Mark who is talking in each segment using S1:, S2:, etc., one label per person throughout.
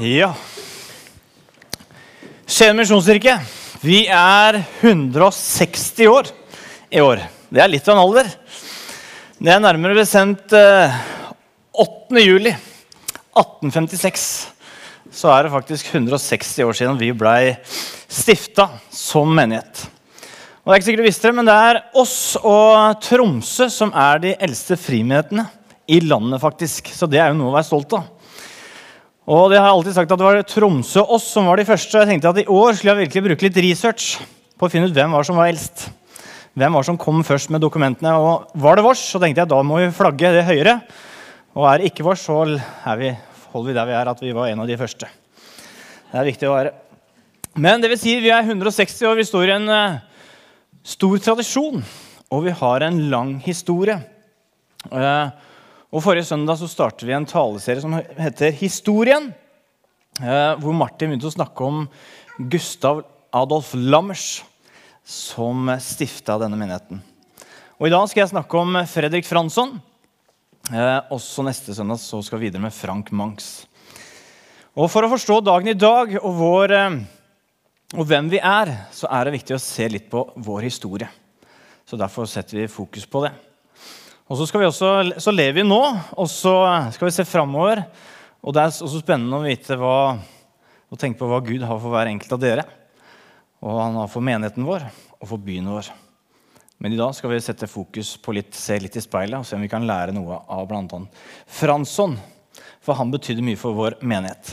S1: Ja. Skien misjonskirke, vi er 160 år i år. Det er litt av en alder. Det er nærmere bestemt eh, 8. juli 1856. Så er det faktisk 160 år siden vi blei stifta som menighet. Og Det er ikke sikkert du visste det, men det er oss og Tromsø som er de eldste frimenighetene i landet. faktisk. Så det er jo noe å være stolt av. Og det har jeg alltid sagt at det var Tromsø og oss som var de første. Jeg tenkte at I år skulle jeg virkelig bruke litt research på å finne ut hvem var som var eldst. Hvem var som kom først med dokumentene. Og Var det vårs, så tenkte jeg da må vi flagge det høyere. Og er det ikke vårs, så vi, holder vi der vi er, at vi var en av de første. Det er viktig å være. Men det vil si, vi er 160 år. Vi står i en uh, stor tradisjon, og vi har en lang historie. Uh, og Forrige søndag så startet vi en taleserie som heter Historien. Uh, hvor Martin begynte å snakke om Gustav Adolf Lammers, som stifta denne menigheten. Og I dag skal jeg snakke om Fredrik Fransson. også neste søndag så skal vi videre med Frank Mangs. Og For å forstå dagen i dag og vår og hvem vi er, så er det viktig å se litt på vår historie. Så Derfor setter vi fokus på det. Og Så, skal vi også, så lever vi nå, og så skal vi se framover. Og det er også spennende å vite hva, å tenke på hva Gud har for hver enkelt av dere. Og han har for menigheten vår og for byen vår. Men i dag skal vi sette fokus på litt, se litt i speilet og se om vi kan lære noe av bl.a. Fransson. For han betydde mye for vår menighet.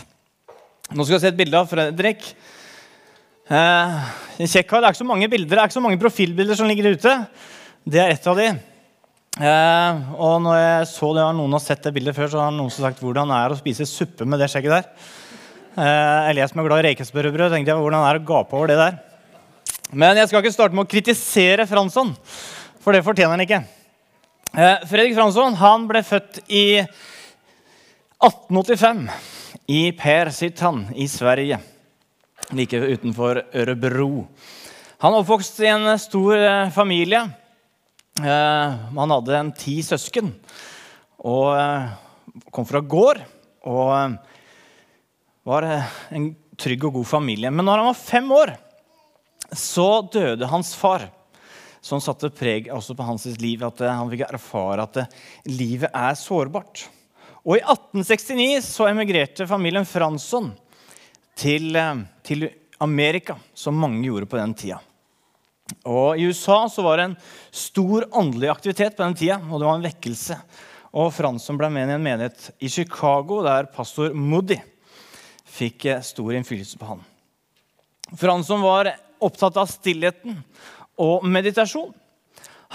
S1: Nå skal vi se et bilde av Fredrik. Eh, det er ikke så mange bilder, det er ikke så mange profilbilder som ligger ute. Det er ett av de. Eh, og når jeg så det, noen har sett det bildet før, så har noen sagt hvordan det er å spise suppe med det skjegget der. Eh, eller jeg som er glad i rekesmørbrød, tenkte jeg hvordan det er å gape over det der. Men jeg skal ikke starte med å kritisere Fransson, for det fortjener han ikke. Eh, Fredrik Fransson han ble født i 1885 i Per Persittan i Sverige like utenfor Ørebro. Han oppvokste i en stor eh, familie. Eh, han hadde en ti søsken og eh, kom fra gård. Og var en trygg og god familie. Men når han var fem år, så døde hans far. Som satte preg også på hans liv, at han fikk erfare at livet er sårbart. Og I 1869 så emigrerte familien Fransson til, eh, til Amerika, som mange gjorde på den tida. Og I USA så var det en stor åndelig aktivitet på den tida, og det var en vekkelse. Og Fransson ble med i en menighet i Chicago, der pastor Moody fikk eh, stor innflytelse på han. Fransson var opptatt av stillheten og meditasjon.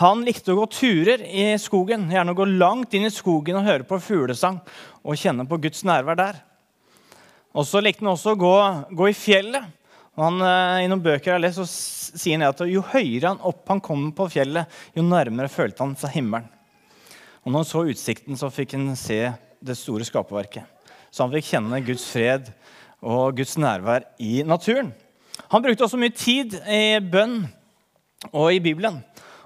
S1: Han likte å gå turer i skogen, gjerne å gå langt inn i skogen og høre på fuglesang og kjenne på Guds nærvær der. Og så likte han også å gå, gå i fjellet. Han, eh, I noen bøker jeg har lest, så sier han at jo høyere han opp han kom på fjellet, jo nærmere følte han seg himmelen. Og når han så utsikten, så fikk han se det store skaperverket. Så han fikk kjenne Guds fred og Guds nærvær i naturen. Han brukte også mye tid i bønn og i Bibelen.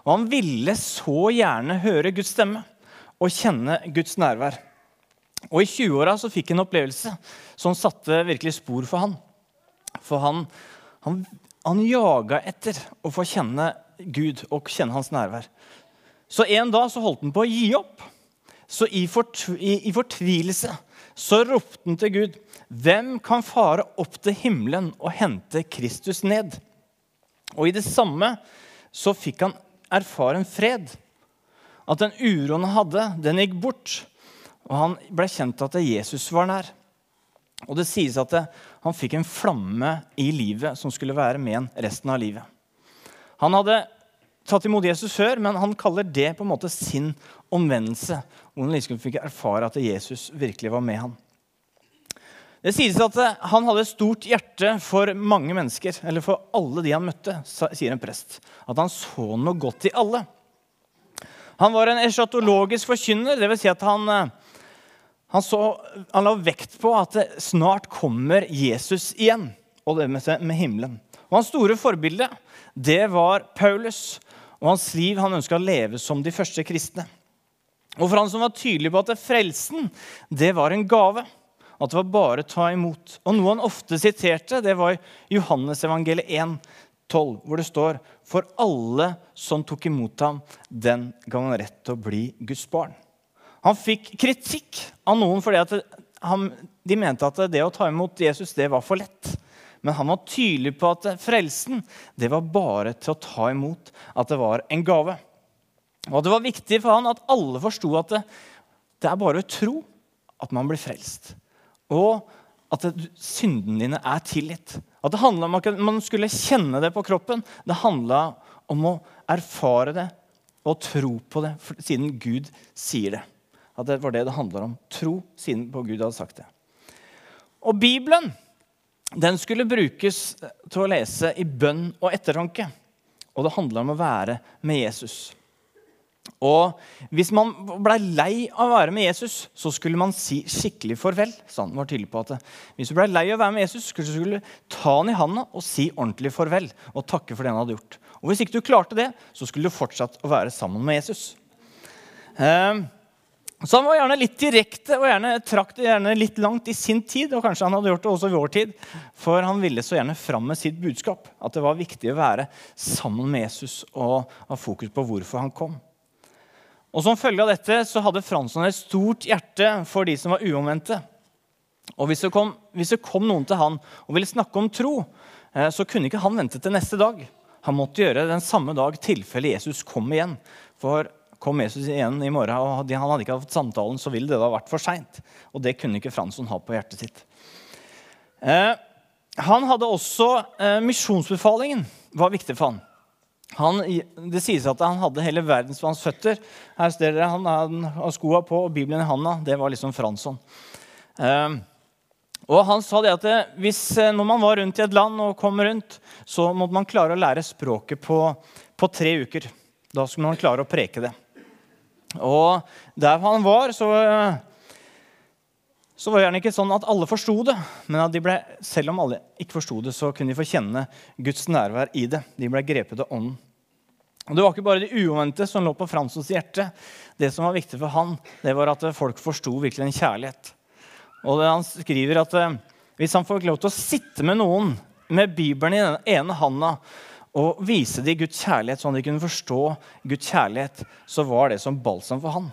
S1: Og han ville så gjerne høre Guds stemme og kjenne Guds nærvær. Og I 20-åra fikk han en opplevelse som satte virkelig spor for han. For han, han, han jaga etter å få kjenne Gud og kjenne hans nærvær. Så en dag så holdt han på å gi opp. Så i, fort, i, i fortvilelse så ropte han til Gud. Hvem kan fare opp til himmelen og hente Kristus ned? Og i det samme så fikk han erfare en fred. At den uroen han hadde, den gikk bort. Og han ble kjent at Jesus var nær. Og det sies at han fikk en flamme i livet som skulle være med en resten av livet. Han hadde tatt imot Jesus før, men han kaller det på en måte sin omvendelse. Hvor han liksom fikk erfare at Jesus virkelig var med han. Det sies at han hadde et stort hjerte for mange mennesker, eller for alle de han møtte, sier en prest. At han så noe godt i alle. Han var en eschatologisk forkynner, dvs. Si at han han, så, han la vekt på at det snart kommer Jesus igjen, og det med, med himmelen. Og Hans store forbilde det var Paulus og hans liv. Han ønska å leve som de første kristne. Og for han som var tydelig på at frelsen det var en gave, At det var bare å ta imot. Og Noe han ofte siterte, det var Johannesevangeliet 1, 12, hvor det står For alle som tok imot ham, den ga han rett til å bli Guds barn. Han fikk kritikk av noen fordi han, de mente at det å ta imot Jesus det var for lett. Men han var tydelig på at frelsen det var bare til å ta imot. At det var en gave. Og Det var viktig for han at alle forsto at det, det er bare å tro at man blir frelst. Og at det, syndene dine er tilgitt. At det handla om at man skulle kjenne det på kroppen. Det handla om å erfare det og tro på det siden Gud sier det. At det var det det handler om. Tro siden på Gud hadde sagt det. Og Bibelen den skulle brukes til å lese i bønn og ettertanke. Og det handla om å være med Jesus. Og hvis man blei lei av å være med Jesus, så skulle man si skikkelig farvel. han var tydelig på at Hvis du blei lei av å være med Jesus, skulle du ta han i handa og si ordentlig farvel. Og takke for det han hadde gjort. Og Hvis ikke du klarte det, så skulle du fortsatt å være sammen med Jesus. Ehm, så han var gjerne litt direkte og gjerne trakk det gjerne litt langt i sin tid. Og kanskje han hadde gjort det også i vår tid, for han ville så gjerne fram med sitt budskap. At det var viktig å være sammen med Jesus og ha fokus på hvorfor han kom. Og Som følge av dette så hadde Fransson et stort hjerte for de som var uomvendte. Og hvis det, kom, hvis det, kom, noen til han og ville snakke om tro, eh, så kunne ikke han vente til neste dag. Han måtte gjøre den samme dag tilfelle Jesus kom igjen. For kom Jesus igjen i morgen, og han hadde ikke hatt samtalen, så ville det da vært for seint. Og det kunne ikke Fransson ha på hjertet sitt. Eh, han hadde også eh, Misjonsbefalingen var viktig for han. Han, det sies at han hadde hele verdens hans føtter. Her ser dere Han har skoa på og Bibelen i handa. Det var liksom Fransson. Um, og Han sa det at hvis, eh, når man var rundt i et land og kom rundt, så måtte man klare å lære språket på, på tre uker. Da skulle man klare å preke det. Og der han var, så, så var det gjerne ikke sånn at alle forsto det. Men at de ble, selv om alle ikke forsto det, så kunne de få kjenne Guds nærvær i det. De ble grepet av ånden. Og Det var ikke bare det uomvendte som lå på Fransos hjerte. Det som var viktig for han, det var at folk forsto virkelig en kjærlighet. Og Han skriver at eh, hvis han får lov til å sitte med noen med Bibelen i den ene handa og vise dem Guds kjærlighet, sånn at de kunne forstå Guds kjærlighet, så var det som balsam for han.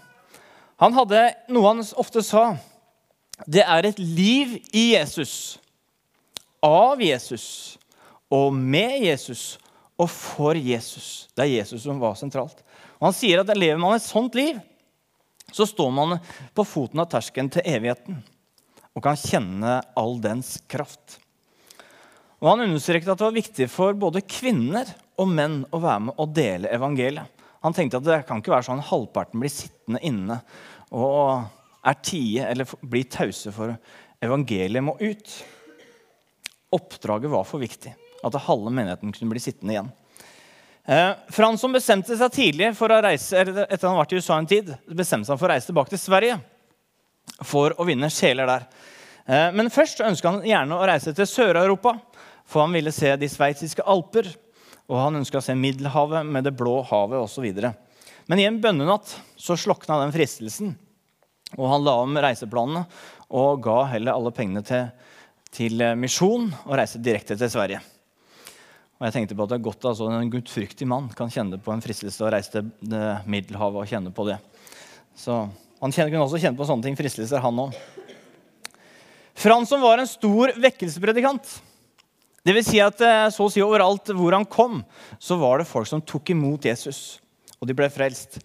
S1: Han hadde noe han ofte sa. Det er et liv i Jesus, av Jesus og med Jesus og for Jesus. Det er Jesus som var sentralt. Og Han sier at lever man et sånt liv, så står man på foten av terskelen til evigheten og kan kjenne all dens kraft. Og Han understreket at det var viktig for både kvinner og menn å være med og dele evangeliet. Han tenkte at det kan ikke være sånn halvparten blir sittende inne og er tie eller blir tause for evangeliet må ut. Oppdraget var for viktig. At halve menigheten kunne bli sittende igjen. Eh, Fransson bestemte seg tidlig for å reise etter han vært i USA en tid, bestemte seg for å reise tilbake til Sverige for å vinne sjeler der. Eh, men først ønska han gjerne å reise til Sør-Europa for han ville se de sveitsiske alper, og han ønska å se Middelhavet med det blå havet osv. Men i en bønnenatt så slokna den fristelsen, og han la om reiseplanene og ga heller alle pengene til, til misjon og reiste direkte til Sverige. Og jeg tenkte på at det er godt altså, En gudfryktig mann kan kjenne på en fristelse å reise til Middelhavet og kjenne på det. Så Han kunne også kjenne på sånne ting, fristelser, han òg. Fransson var en stor vekkelsespredikant. Det vil si at eh, så å si overalt hvor han kom, så var det folk som tok imot Jesus. Og de ble frelst.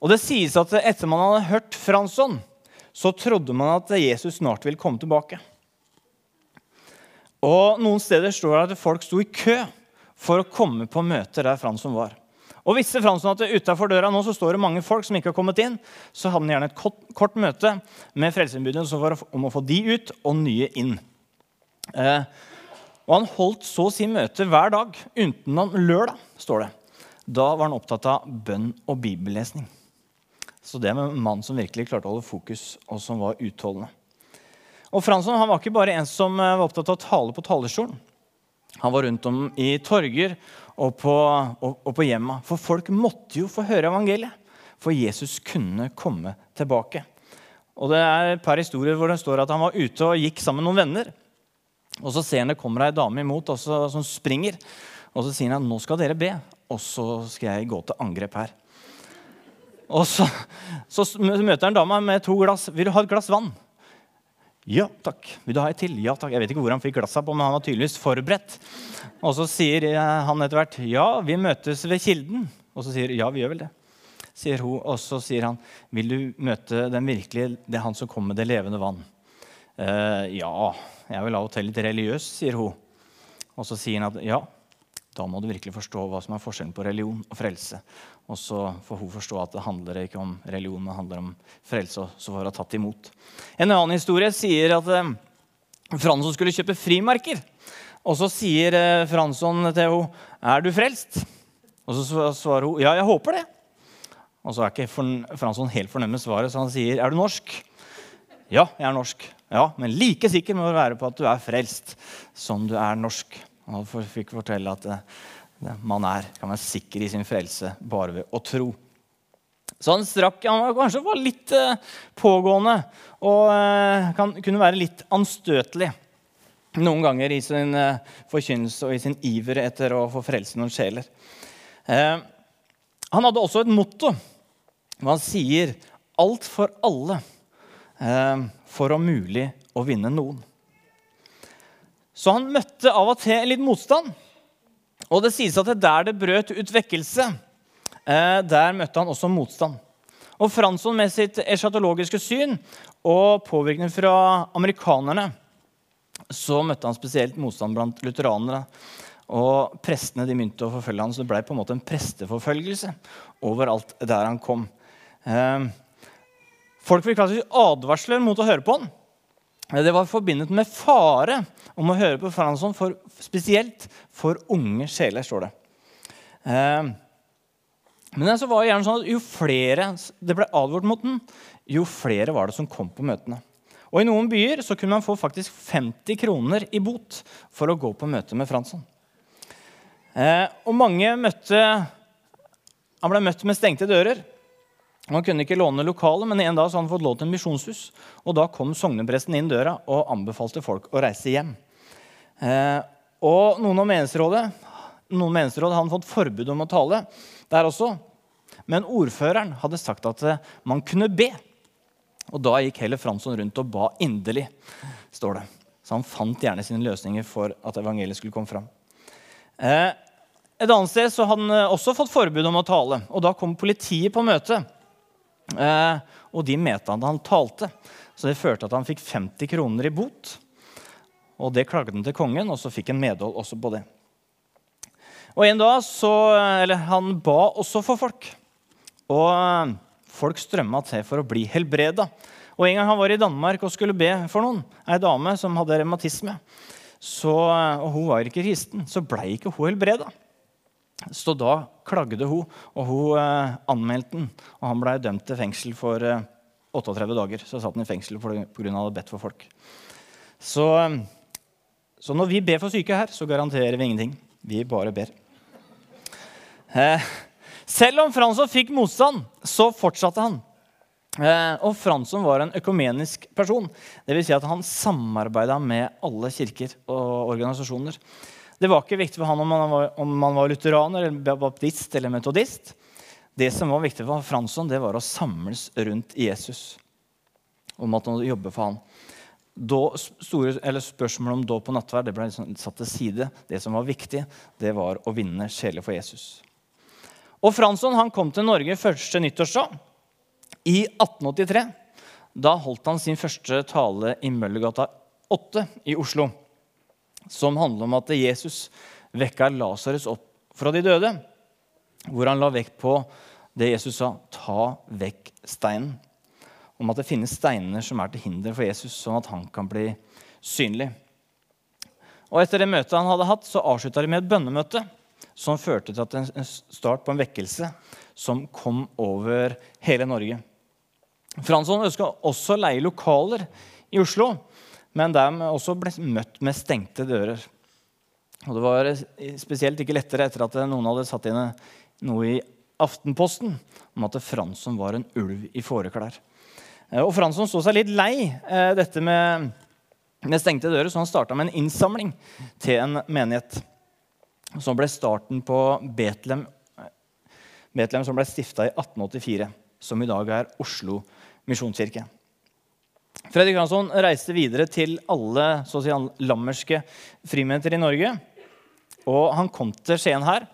S1: Og det sies at etter man hadde hørt Fransson, så trodde man at Jesus snart ville komme tilbake. Og Noen steder står det at folk sto i kø for å komme på møter der Fransson var. Og Visste Fransson at utafor døra nå så står det mange folk som ikke har kommet inn, så hadde han gjerne et kort, kort møte med Frelsestilbudet om å få de ut og nye inn. Eh, og han holdt så å si møte hver dag utenom lørdag, står det. Da var han opptatt av bønn og bibellesning. Så det med en mann som virkelig klarte å holde fokus, og som var utholdende. Og Fransson han var ikke bare en som eh, var opptatt av å tale på talerstolen. Han var rundt om i torger og på, og, og på hjemma. For folk måtte jo få høre evangeliet. For Jesus kunne komme tilbake. Og det er et par historier hvor det står at han var ute og gikk sammen med noen venner. Og så ser han det kommer ei dame imot også, som springer. Og så sier han nå skal dere be, og så skal jeg gå til angrep her. Og så, så møter han dama med to glass. 'Vil du ha et glass vann?' 'Ja takk.' 'Vil du ha et til?' 'Ja takk.' Jeg vet ikke hvor han fikk glassa på, men han var tydeligvis forberedt. Og så sier han etter hvert, 'Ja, vi møtes ved kilden.' Og så sier 'Ja, vi gjør vel det'. Sier hun, Og så sier han, 'Vil du møte den virkelige, det er han som kommer med det levende vann?' Eh, 'Ja, jeg vil av og til litt religiøs', sier hun. Og så sier han at 'ja, da må du virkelig forstå hva som er forskjellen på religion og frelse'. Og så får hun forstå at det handler ikke om religion, men handler om frelse. og så får hun tatt imot. En annen historie sier at eh, Fransson skulle kjøpe frimerker. Og så sier eh, Fransson til henne, 'Er du frelst?' Og så svarer hun, 'Ja, jeg håper det'. Og så er ikke Fransson helt fornøyd med svaret, så han sier, 'Er du norsk?' 'Ja, jeg er norsk.' 'Ja, Men like sikker må du være på at du er frelst som du er norsk.' Han fikk fortelle at eh, man er, kan være sikker i sin frelse bare ved å tro. Så han strakk, han var kanskje var litt eh, pågående og eh, kan, kunne være litt anstøtelig noen ganger i sin forkynnelse og i sin iver etter å få frelse noen sjeler. Eh, han hadde også et motto hvor han sier 'alt for alle' eh, for om mulig å vinne noen. Så han møtte av og til litt motstand. Og det sies at det der det brøt ut vekkelse, eh, der møtte han også motstand. Og Fransson med sitt eschatologiske syn og påvirkning fra amerikanerne så møtte han spesielt motstand blant lutheranere. Og prestene de begynte å forfølge han, så det ble på en måte en presteforfølgelse overalt der han kom. Eh, folk fikk advarsler mot å høre på han. Det var forbindet med fare om å høre på Fransson, for, spesielt for unge sjeler, står det. Eh, men det var gjerne sånn at jo flere det ble advart mot den, jo flere var det som kom på møtene. Og I noen byer så kunne man få faktisk 50 kroner i bot for å gå på møte med Fransson. Eh, og mange møtte Han ble møtt med stengte dører. Han kunne ikke låne lokalet, men en dag så hadde han fått lov til en misjonshus. Og da kom sognepresten inn døra og anbefalte folk å reise hjem. Eh, og noen av menighetsrådet noen menighetsrådet hadde fått forbud om å tale der også. Men ordføreren hadde sagt at eh, man kunne be. Og da gikk heller Fransson rundt og ba inderlig, står det. Så han fant gjerne sine løsninger for at evangeliet skulle komme fram. Eh, et annet sted så hadde han også fått forbud om å tale. og Da kom politiet på møtet. Eh, og de mente at han talte. Så det førte at han fikk 50 kroner i bot. Og det klagde han til kongen, og så fikk han medhold også på det. Og en dag så, eller Han ba også for folk. Og eh, folk strømma til for å bli helbreda. Og En gang han var i Danmark og skulle be for noen, ei dame som hadde revmatisme, eh, og hun var ikke kristen, så blei ikke hun helbreda. Så da klagde hun, og hun eh, anmeldte den. Og han blei dømt til fengsel for eh, 38 dager. Så satt han i fengsel pga. at han hadde bedt for folk. Så, eh, så, når vi ber for syke her, så garanterer vi ingenting. Vi bare ber. Eh, selv om Fransson fikk motstand, så fortsatte han. Eh, og Fransson var en økumenisk person. Dvs. Si at han samarbeida med alle kirker og organisasjoner. Det var ikke viktig for han om man var, om man var lutheraner, eller baptist eller metodist. Det som var viktig for Fransson, det var å samles rundt Jesus. Om at han jobbe for han. Store, spørsmålet om dåp og nattverd ble liksom satt til side. Det som var viktig, det var å vinne sjeler for Jesus. Og Fransson han kom til Norge første nyttårsdag i 1883. Da holdt han sin første tale i Møllergata 8 i Oslo som handler om at Jesus vekka Lasarus opp fra de døde. Hvor han la vekt på det Jesus sa 'ta vekk steinen'. Om at det finnes steiner som er til hinder for Jesus, sånn at han kan bli synlig. Og Etter det møtet han hadde hatt, så avslutta de med et bønnemøte som førte til en start på en vekkelse som kom over hele Norge. Fransson ønska også å leie lokaler i Oslo men de også ble møtt med stengte dører. Og Det var spesielt ikke lettere etter at noen hadde satt inn noe i Aftenposten om at Fransson var en ulv i fåreklær. Eh, og Fransson så seg litt lei eh, dette med, med stengte dører, så han starta med en innsamling til en menighet. Som ble starten på Betlehem, Betlehem som ble stifta i 1884. Som i dag er Oslo misjonskirke. Fredrik Hansson reiste videre til alle si, lammerske frimenter i Norge. Og han kom til Skien her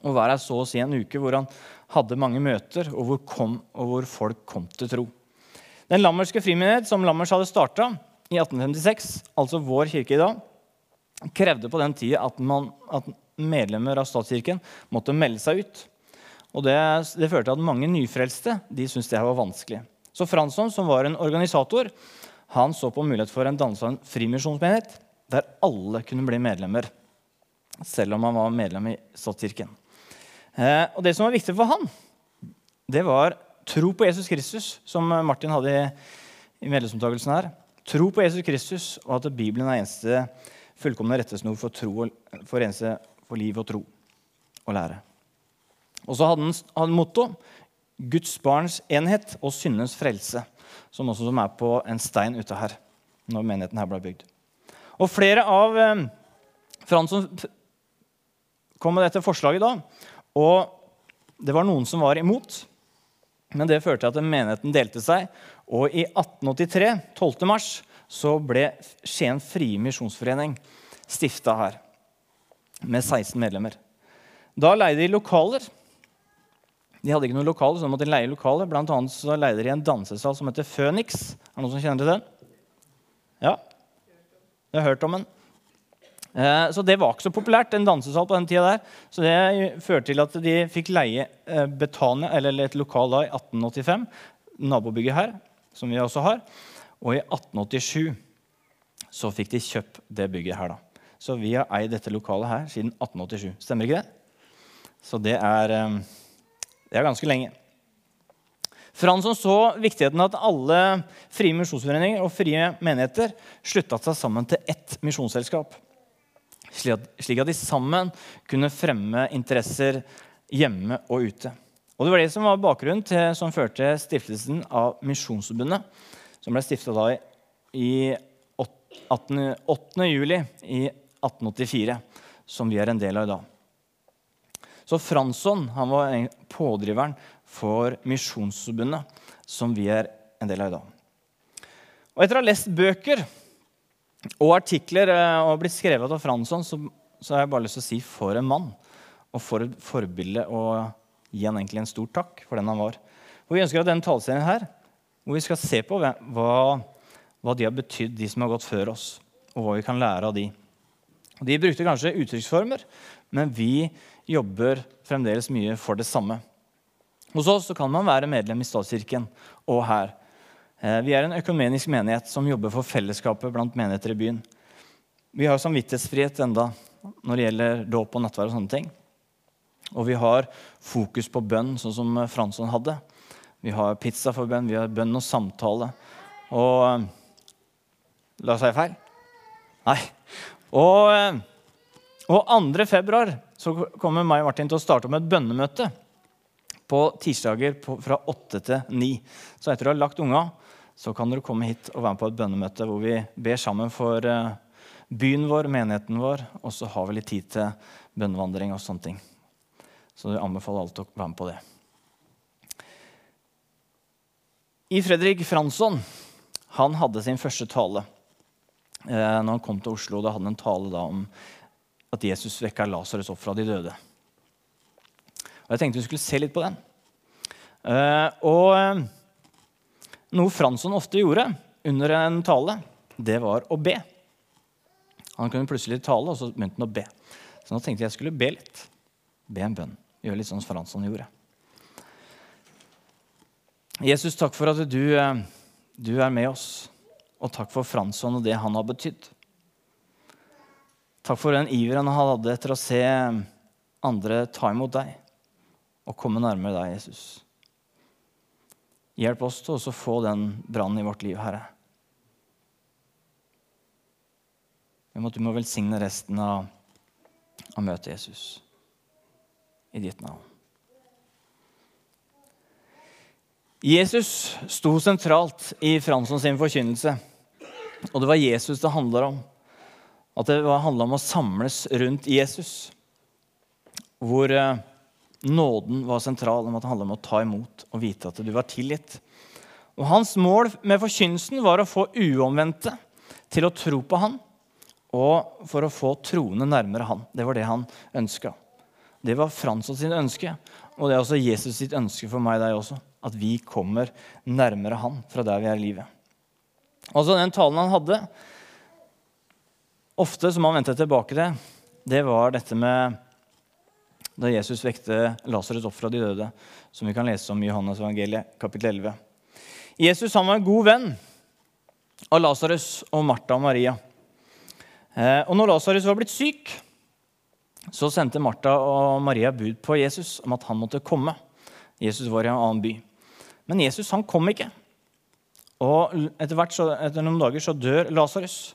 S1: og var her så å si en uke hvor han hadde mange møter, og hvor, kom, og hvor folk kom til tro. Den lammerske frimenighet som Lammers hadde starta i 1856, altså vår kirke i dag, krevde på den tida at, at, medlemmer av statskirken måtte melde seg ut. Og Det, det førte til at mange nyfrelste de syntes det var vanskelig. Så Fransson, som var en organisator, han så på mulighet for en av en frimisjonsmenighet der alle kunne bli medlemmer, selv om han var medlem i statskirken. Eh, og Det som var viktig for han, det var tro på Jesus Kristus, som Martin hadde i, medlemsmottakelsen her. Tro på Jesus Kristus, og at Bibelen er eneste fullkomne rettesnor for, tro, for, eneste, for liv og tro og lære. Og så hadde han, hadde motto Guds barns enhet og syndens frelse, som også er på en stein ute her. når menigheten her ble bygd. Og Flere av eh, Fransson kom med dette forslaget da. Og det var noen som var imot, men det førte til at menigheten delte seg. Og i 1883, 12. mars, så ble Skien Frie Misjonsforening stifta her med 16 medlemmer. Da leide de lokaler de hadde ikke noe lokale, så de måtte leie lokale. Blant annet så leide de en dansesal som heter Phoenix. Er det noen som kjenner til den? Ja? Jeg har hørt om den. Eh, så det var ikke så populært, en dansesal på den tida der. Så det førte til at de fikk leie eh, Betania, eller et lokal da, i 1885. Nabobygget her, som vi også har. Og i 1887 så fikk de kjøpt det bygget her. da. Så vi har eid dette lokalet her siden 1887. Stemmer ikke det? Så det er eh, det er ganske lenge. Fransson så viktigheten av at alle frie misjonsforeninger og frie menigheter slutta seg sammen til ett misjonsselskap. Slik at de sammen kunne fremme interesser hjemme og ute. Og Det var det som var bakgrunnen til, som førte stiftelsen av Misjonsforbundet, som ble stifta i 8. 8. juli i 1884, som vi er en del av i dag. Så Fransson han var pådriveren for Misjonsforbundet, som vi er en del av i dag. Og Etter å ha lest bøker og artikler eh, og blitt skrevet av Fransson, så, så, har jeg bare lyst til å si for en mann. Og for et forbilde og gi han egentlig en stor takk for den han var. Og Vi ønsker at denne taleserien her, hvor vi skal se på hva, hva de har betydd, de som har gått før oss, og hva vi kan lære av de. De brukte kanskje uttrykksformer, men vi jobber fremdeles mye for det samme. Hos oss kan man være medlem i statskirken og her. Eh, vi er en økumenisk menighet som jobber for fellesskapet blant menigheter i byen. Vi har samvittighetsfrihet enda når det gjelder dåp og nattverd. Og sånne ting. Og vi har fokus på bønn, sånn som Fransson hadde. Vi har pizza for bønn, vi har bønn og samtale. Og eh, La oss si feil? Nei. Og eh, og 2. februar så kommer meg og Martin til å starte med et bønnemøte på tirsdager fra 8 til 9. Så etter å ha lagt unga, så kan dere komme hit og være med på et bønnemøte hvor vi ber sammen for uh, byen vår, menigheten vår, og så har vi litt tid til bønnevandring og sånne ting. Så jeg anbefaler alle å være med på det. I Fredrik Fransson han hadde sin første tale eh, når han kom til Oslo. Da hadde han en tale om at Jesus vekka Lasarus opp fra de døde. Og Jeg tenkte vi skulle se litt på den. Uh, og uh, Noe Fransson ofte gjorde under en tale, det var å be. Han kunne plutselig tale, og så begynte han å be. Så nå tenkte jeg jeg skulle be litt. Be en bønn. Gjøre litt sånn som Fransson gjorde. Jesus, takk for at du, uh, du er med oss. Og takk for Fransson og det han har betydd. Takk for den iveren han hadde etter å se andre ta imot deg og komme nærmere deg, Jesus. Hjelp oss til å få den brannen i vårt liv, Herre. Vi må, du må velsigne resten av, av møtet, Jesus, i ditt navn. Jesus sto sentralt i Fransson sin forkynnelse. Og det var Jesus det handler om. At det handla om å samles rundt Jesus. Hvor eh, nåden var sentral, om at det handla om å ta imot og vite at du var tilgitt. Og Hans mål med forkynnelsen var å få uomvendte til å tro på han, og for å få troende nærmere han. Det var det han ønska. Det var Fransson sin ønske, og det er også Jesus sitt ønske for meg og deg også. At vi kommer nærmere han fra der vi er i livet. Altså Den talen han hadde, ofte som han vendte tilbake til, det var dette med da Jesus vekte Lasarus opp fra de døde, som vi kan lese om i Johannes evangeliet, kapittel 11. Jesus han var en god venn av Lasarus og Martha og Maria. Eh, og når Lasarus var blitt syk, så sendte Martha og Maria bud på Jesus om at han måtte komme. Jesus var i en annen by. Men Jesus han kom ikke. Og etter, hvert, etter noen dager så dør Lasarus.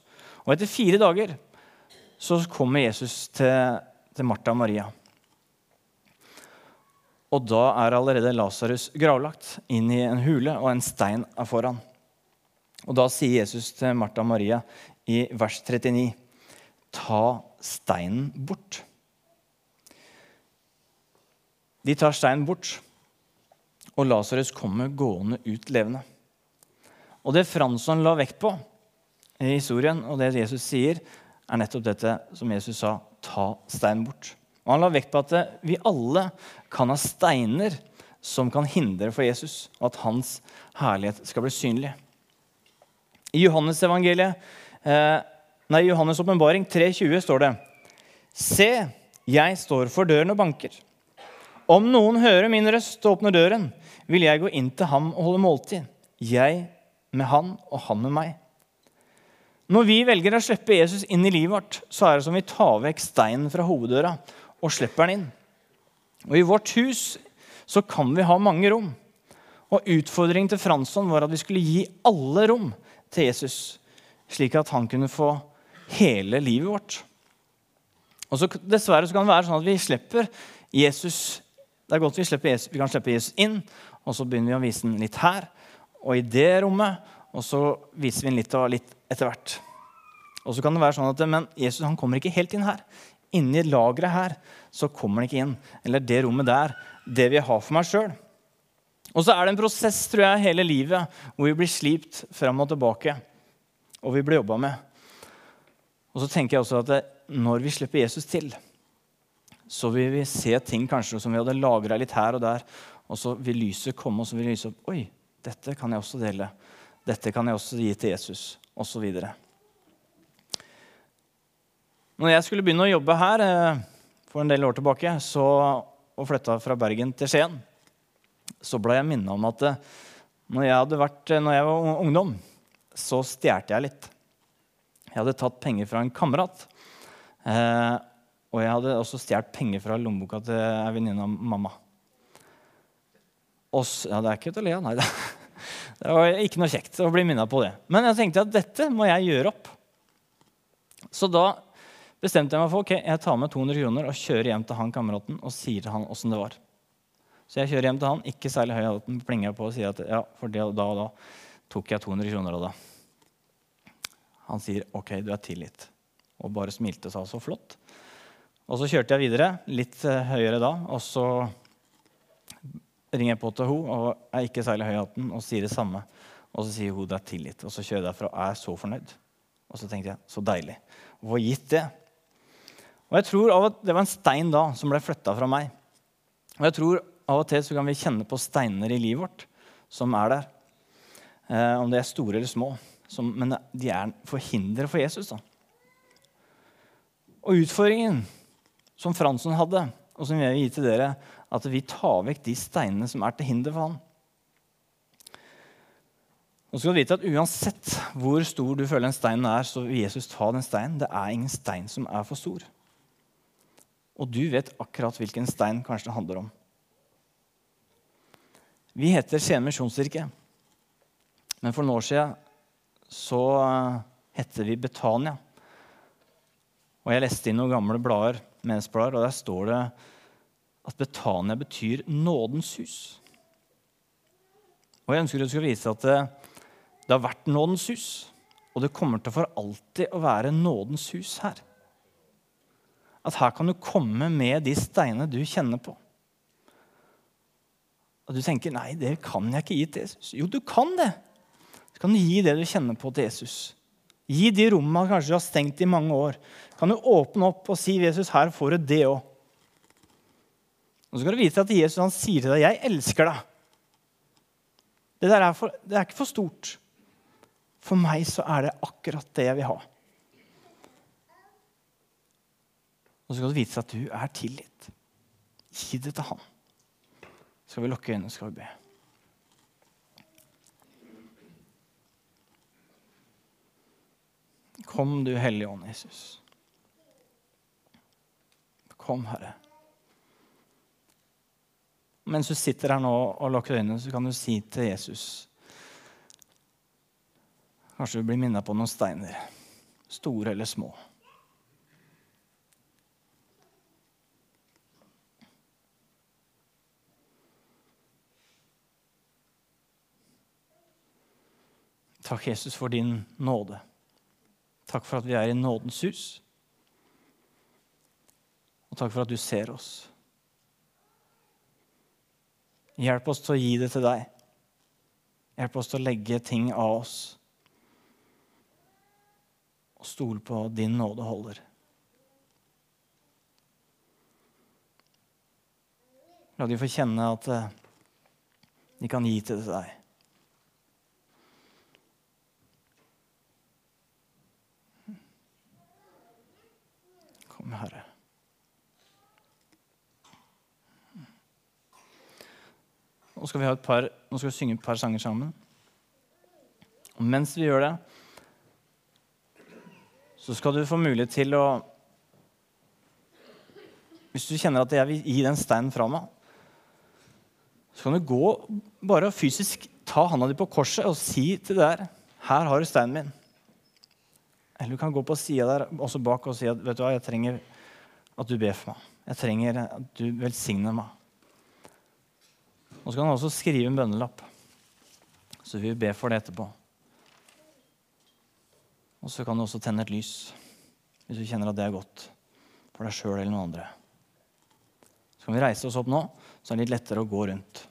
S1: Og etter fire dager så kommer Jesus til, til Martha og Maria. Og da er allerede Lasarus gravlagt inn i en hule, og en stein er foran. Og da sier Jesus til Martha og Maria i vers 39.: Ta steinen bort. De tar steinen bort, og Lasarus kommer gående ut levende. Og det Fransson la vekt på i historien, og det Jesus sier, er nettopp dette som Jesus sa ta steinen bort. Og Han la vekt på at vi alle kan ha steiner som kan hindre for Jesus, og at hans herlighet skal bli synlig. I Johannes evangeliet, eh, nei, Johannes' åpenbaring 3,20 står det Se, jeg står for døren og banker. Om noen hører min røst og åpner døren, vil jeg gå inn til ham og holde måltid. Jeg med han og han med meg. Når vi velger å slippe Jesus inn i livet vårt, så er det som vi tar vekk steinen fra hoveddøra og slipper den inn. Og I vårt hus så kan vi ha mange rom. Og Utfordringen til Fransson var at vi skulle gi alle rom til Jesus, slik at han kunne få hele livet vårt. Og så Dessverre så kan det være sånn at vi slipper Jesus Det er godt vi, Jesus, vi kan slippe Jesus inn, og så begynner vi å vise den litt her og i det rommet. Og så viser vi den litt og litt etter hvert. Og så kan det være sånn at Men Jesus han kommer ikke helt inn her. Inni lageret her så kommer han ikke inn. Eller det rommet der. Det vil jeg ha for meg sjøl. Og så er det en prosess tror jeg, hele livet hvor vi blir slipt fram og tilbake. Og vi blir jobba med. Og så tenker jeg også at når vi slipper Jesus til, så vil vi se ting kanskje som vi hadde lagra litt her og der. Og så vil lyset komme, og så vil lyset opp. Oi, dette kan jeg også dele. Dette kan jeg også gi til Jesus, osv. Når jeg skulle begynne å jobbe her eh, for en del år tilbake så, og flytta fra Bergen til Skien, så ble jeg minna om at eh, når jeg, vært, eh, når jeg, var ungdom, så stjal jeg litt. Jeg hadde tatt penger fra en kamerat. Og jeg hadde også stjålet penger fra lommeboka til ei venninne av mamma. Og, ja, det er ikke til å le av, nei. Det var ikke noe kjekt å bli minna på det. Men jeg tenkte at dette må jeg gjøre opp. Så da bestemte jeg meg for ok, jeg tar med 200 kroner og kjører hjem til han kameraten og sier til han åssen det var. Så jeg kjører hjem til han, ikke særlig høy hatten, plinger på og sier at ja, for det, da og da tok jeg 200 kroner av det. Han sier ok, du er tilgitt. Og bare smilte og sa så flott. Og så kjørte jeg videre, litt eh, høyere da. Og så ringer jeg på til henne og er ikke særlig høy i hatten og sier det samme. Og så sier hun det er tilgitt. Og så kjører jeg derfra og er så fornøyd. Og så tenkte jeg så deilig. Å gitt det. Og jeg tror av at Det var en stein da som ble flytta fra meg. Og jeg tror av og til så kan vi kjenne på steiner i livet vårt som er der. Eh, om de er store eller små. Som, men de er forhindre for Jesus. da. Og utfordringen som Fransson hadde, og som jeg vil gi til dere, at vi tar vekk de steinene som er til hinder for han. Og så skal du vite at Uansett hvor stor du føler en stein er, så vil Jesus ta den steinen. Det er ingen stein som er for stor. Og du vet akkurat hvilken stein kanskje det handler om. Vi heter Skien misjonskirke. Men for noen år siden så heter hette vi Betania. Og jeg leste inn noen gamle blader, menighetsblader, og der står det at Betania betyr nådens hus. Og jeg ønsker skal vise at det, det har vært nådens hus. Og det kommer til for alltid å være nådens hus her. At her kan du komme med de steinene du kjenner på. Og du tenker nei, det kan jeg ikke gi til Jesus. Jo, du kan det. Så kan du gi det du kjenner på, til Jesus. Gi de rommene kanskje du har stengt i mange år. Kan du åpne opp og si Jesus, her får du det òg. Og så skal du vite at Jesus han sier til deg, 'Jeg elsker deg'. Det der er, for, det er ikke for stort. For meg så er det akkurat det jeg vil ha. Og så skal du vite at du er tilgitt. Gi det til han. Skal vi lukke øynene, skal vi be. Kom, du Hellige Ånd, Jesus. Kom, Herre. Mens du sitter her nå og lukker øynene, så kan du si til Jesus Kanskje du blir minnet på noen steiner, store eller små. Takk, Jesus, for din nåde. Takk for at vi er i nådens hus. Og takk for at du ser oss. Hjelp oss til å gi det til deg. Hjelp oss til å legge ting av oss. Og stole på din nåde holder. La de få kjenne at eh, de kan gi til deg. Kom, Herre. Nå skal vi, par, nå skal vi synge et par sanger sammen. Og mens vi gjør det, så skal du få mulighet til å Hvis du kjenner at jeg vil gi den steinen fra meg, så kan du gå bare fysisk ta handa di på korset og si til det der Her har du steinen min. Eller du kan gå på sida der også bak og si at vet du hva, jeg trenger at du ber for meg. Jeg trenger at du velsigner meg. Og så kan du også skrive en bønnelapp. Så vi vil be for det etterpå. Og så kan du også tenne et lys hvis du kjenner at det er godt for deg sjøl eller noen andre. Så kan vi reise oss opp nå, så er det litt lettere å gå rundt.